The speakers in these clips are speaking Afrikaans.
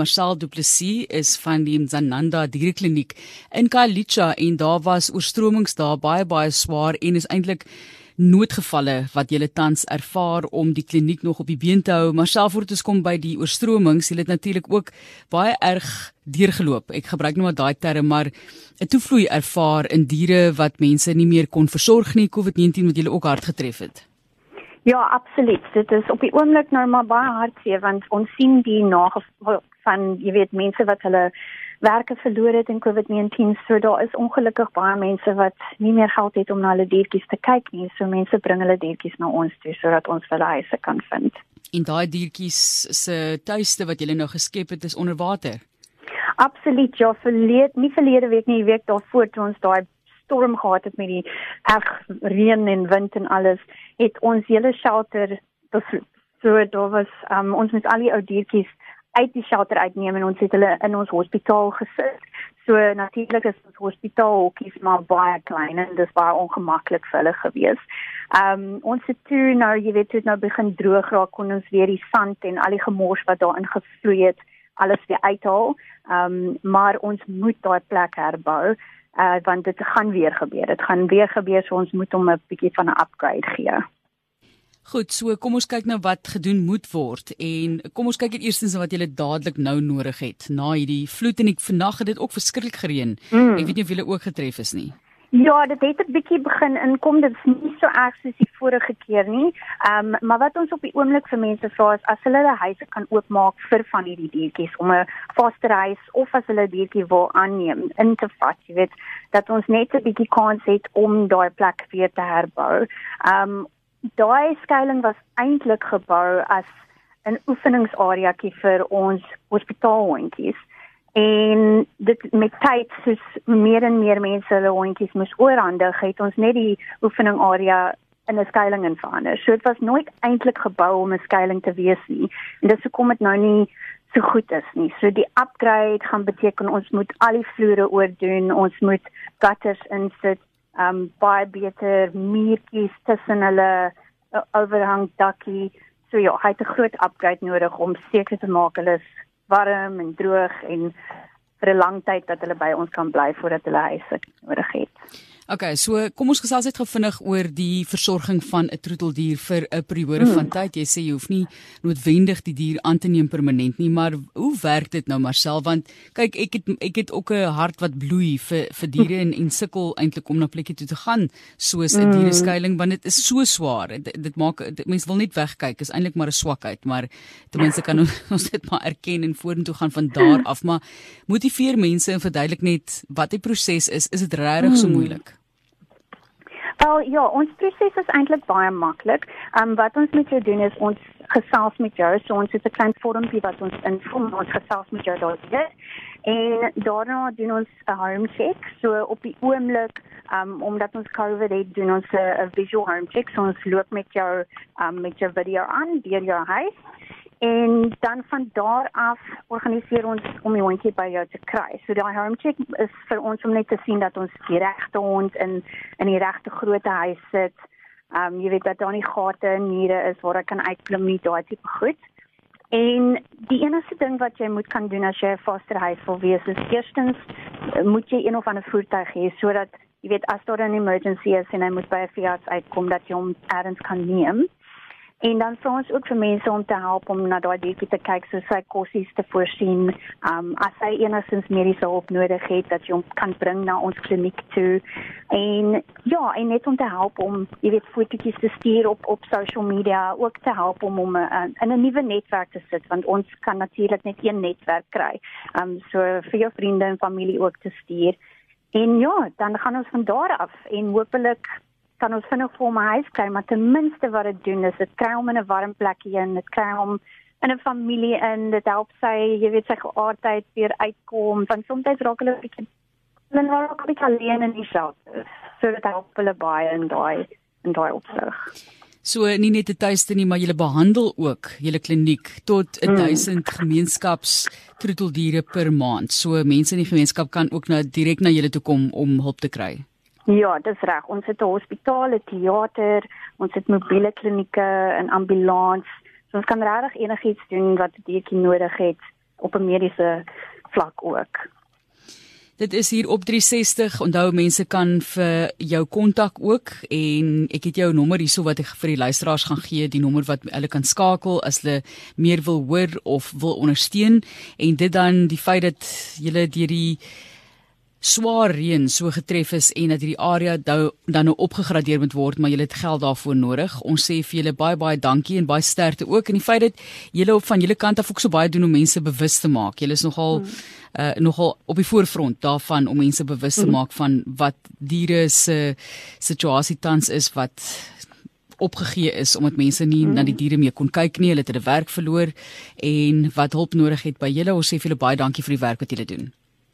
Marcel Du Plessis is van die Zananda Dierekliniek in Khayelitsha en daar was oorstromings daar baie baie swaar en is eintlik noodgevalle wat julle tans ervaar om die kliniek nog op die been te hou. Marcel voor ons kom by die oorstromings, julle het natuurlik ook baie erg deurgeloop. Ek gebruik nou maar daai term, maar 'n toevloei ervaar in diere wat mense nie meer kon versorg nie. COVID-19 wat julle ook hard getref het. Ja, absoluut. Dit is op die oomblik nou maar baie hartseer want ons sien die nagevolge van jy weet mense wat hulle werke verloor het in COVID-19. So daar is ongelukkig baie mense wat nie meer geld het om na hulle diertjies te kyk nie. So mense bring hulle diertjies na ons toe sodat ons hulle huise kan vind. En daai diertjies se tuiste wat jy nou geskep het is onder water. Absoluut. Ja, verlede nie verlede week nie, die week daarvoor toe ons daai storm gehad het met die erg reën en wind en alles, het ons hele shelter so daar was um, ons met al die ou diertjies uit die shelter uitneem en ons het hulle in ons hospitaal gesit. So natuurlik is ons hospitaalhokkies maar baie klein en dis baie ongemaklik vir hulle gewees. Ehm um, ons het toe nou jy weet het nou begin droog raak kon ons weer die sand en al die gemors wat daarin gevloei het alles weer uithaal. Ehm um, maar ons moet daai plek herbou uh want dit gaan weer gebeur. Dit gaan weer gebeur so ons moet hom 'n bietjie van 'n upgrade gee. Goed, so kom ons kyk nou wat gedoen moet word en kom ons kyk eerstens wat jy dadelik nou nodig het. Na hierdie vloed en ek vannag het dit ook verskriklik gereën. Mm. Ek weet nie of jy ook getref is nie. Ja, dit het 'n bietjie begin inkom. Dit is nie so erg soos die vorige keer nie. Ehm, um, maar wat ons op die oomblik vir mense vra is as hulle hulle huise kan oopmaak vir van hierdie diertjies om 'n vaste reis of as hulle diertjie wil aanneem in te vat, jy weet, dat ons net 'n bietjie kans het om daai plek weer te herbou. Ehm um, daai skuilings was eintlik gebou as 'n oefeningsareakie vir ons hospitaalhondjies. En dit met tyd soos meer en meer mense hulle hondjies moes oorhandig, het ons net die oefeningarea in 'n skuilings in verander. So dit was nooit eintlik gebou om 'n skuilings te wees nie. En dis hoekom dit nou nie so goed is nie. So die upgrade gaan beteken ons moet al die vloere oordoen, ons moet gutters insit, um baie beter muurtjies tussen hulle uh, overhang dakkie. So ja, hy het 'n groot upgrade nodig om seker te maak hulle is warm en droog en vir 'n lang tyd dat hulle by ons kan bly voordat hulle huise nodig het. Okay, so kom ons gesels net gevinnig oor die versorging van 'n troeteldier vir 'n periode hmm. van tyd. Jy sê jy hoef nie noodwendig die dier aan te neem permanent nie, maar hoe werk dit nou Marcel? Want kyk, ek het ek het ook 'n hart wat bloei vir vir diere en en sukkel eintlik om na plekke toe te gaan soos 'n hmm. diereskuiling want dit is so swaar. Dit, dit maak mense wil net wegkyk. Is eintlik maar 'n swakheid, maar ten minste kan ons dit maar erken en vorentoe gaan van daar af, maar motiveer mense en verduidelik net wat die proses is. Is dit regtig so hmm. moeilik? Wel ja, ons proses is eintlik baie maklik. Ehm um, wat ons moet doen is ons gesels met jou. So ons het 'n klein vormpie wat ons invul, ons gesels met jou daar. En daarna doen ons 'n home check. So op die oomblik, um, omdat ons COVID het, doen ons 'n visual home check. So ons loop met jou um, met jou video aan deur jou huis En dan van daar af organiseer ons om die hondjie by jou te kry. So daai home check is vir ons om net te sien dat ons die regte hond in in die regte grootte huis sit. Um jy weet dat daar nie gate en mure is waar hy kan uitklim nie, daai tipe goed. En die enigste ding wat jy moet kan doen as jy 'n foster huis wil wees, is eerstens moet jy een of ander voertuig hê sodat jy weet as daar 'n emergency is en hy moet by 'n veearts uitkom dat jy hom ergens kan neem. En dan vra ons ook vir mense om te help om na daai diertjie te kyk so sy kossies te voorsien. Um as hy enigstens mediese hulp nodig het dat jy hom kan bring na ons kliniek toe. En ja, en net om te help om jy weet fotootjies te stuur op op social media, ook te help om hom uh, in 'n nuwe netwerk te sit want ons kan natuurlik net een netwerk kry. Um so vir jou vriende en familie ook te stuur. En ja, dan gaan ons van daar af en hopelik kan ons vinnig vir my huis kry, maar ten minste wat dit doen is dit kry hom in 'n warm plekkie en dit kry hom in 'n familie in, dit help sy, jy weet sy geaardheid weer uitkom, want soms raak hulle 'n bietjie hulle raak 'n bietjie alleen in die shelter. So dit help hulle baie in daai in daai opsig. So nie net 'n tuiste nie, maar jy behandel ook julle kliniek tot 1000 mm. gemeenskaps troeteldiere per maand. So mense in die gemeenskap kan ook nou direk na julle toe kom om hulp te kry. Ja, dis reg. Ons het 'n hospitaal, 'n teater, ons het mobiele klinieke en ambulans. So ons kan regtig enigiets doen wat die diertjie nodig het op 'n mediese vlak ook. Dit is hier op 360. Onthou mense kan vir jou kontak ook en ek het jou nommer hierso wat ek vir die luisteraars gaan gee, die nommer wat hulle kan skakel as hulle meer wil hoor of wil ondersteun en dit dan die feit dat jy deur die swaar reën so getref is en dat hierdie area dan nou opgegradeer moet word, maar jy het geld daarvoor nodig. Ons sê vir julle baie baie dankie en baie sterkte ook en die feit dat julle op van julle kant af ook so baie doen om mense bewus te maak. Julle is nogal hmm. uh nogal op die voorfront daarvan om mense bewus te hmm. maak van wat diere se situasie tans is wat opgegee is omdat mense nie mm. na die diere meer kon kyk nie, hulle het hulle werk verloor en wat hulp nodig het by julle. Ons sê vir julle baie dankie vir die werk wat julle doen.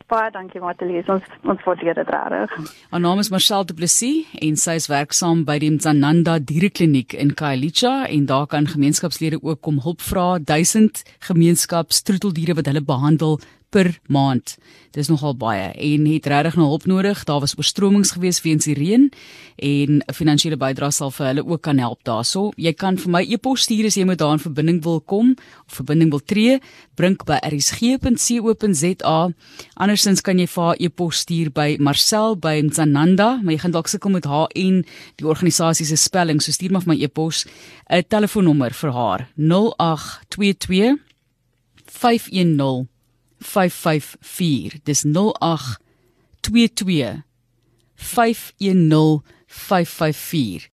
Baie dankie Matelies. Ons ons waardeer dit reg. Haar naam is Marcel Du Plessis en sy is werksaam by die Mzananda Dierekliniek in Khayelitsha en daar kan gemeenskapslede ook kom hulp vra. 1000 gemeenskapstroeteldiere wat hulle behandel per maand. Dis nogal baie en het regtig nou hulp nodig. Daar was oorstromings gewees weens die reën en 'n finansiële bydrae sal vir hulle ook kan help daaroor. Jy kan vir my e-pos stuur as jy met daar in verbinding wil kom of verbinding wil tree, brink by rsg.co.za. Andersins kan jy vir haar e-pos stuur by Marcel by Mzananda, maar jy gaan dalk sukkel met haar en die organisasie se spelling, so stuur maar vir my e-pos 'n telefoonnommer vir haar 0822 510 554 dis 0822 510 554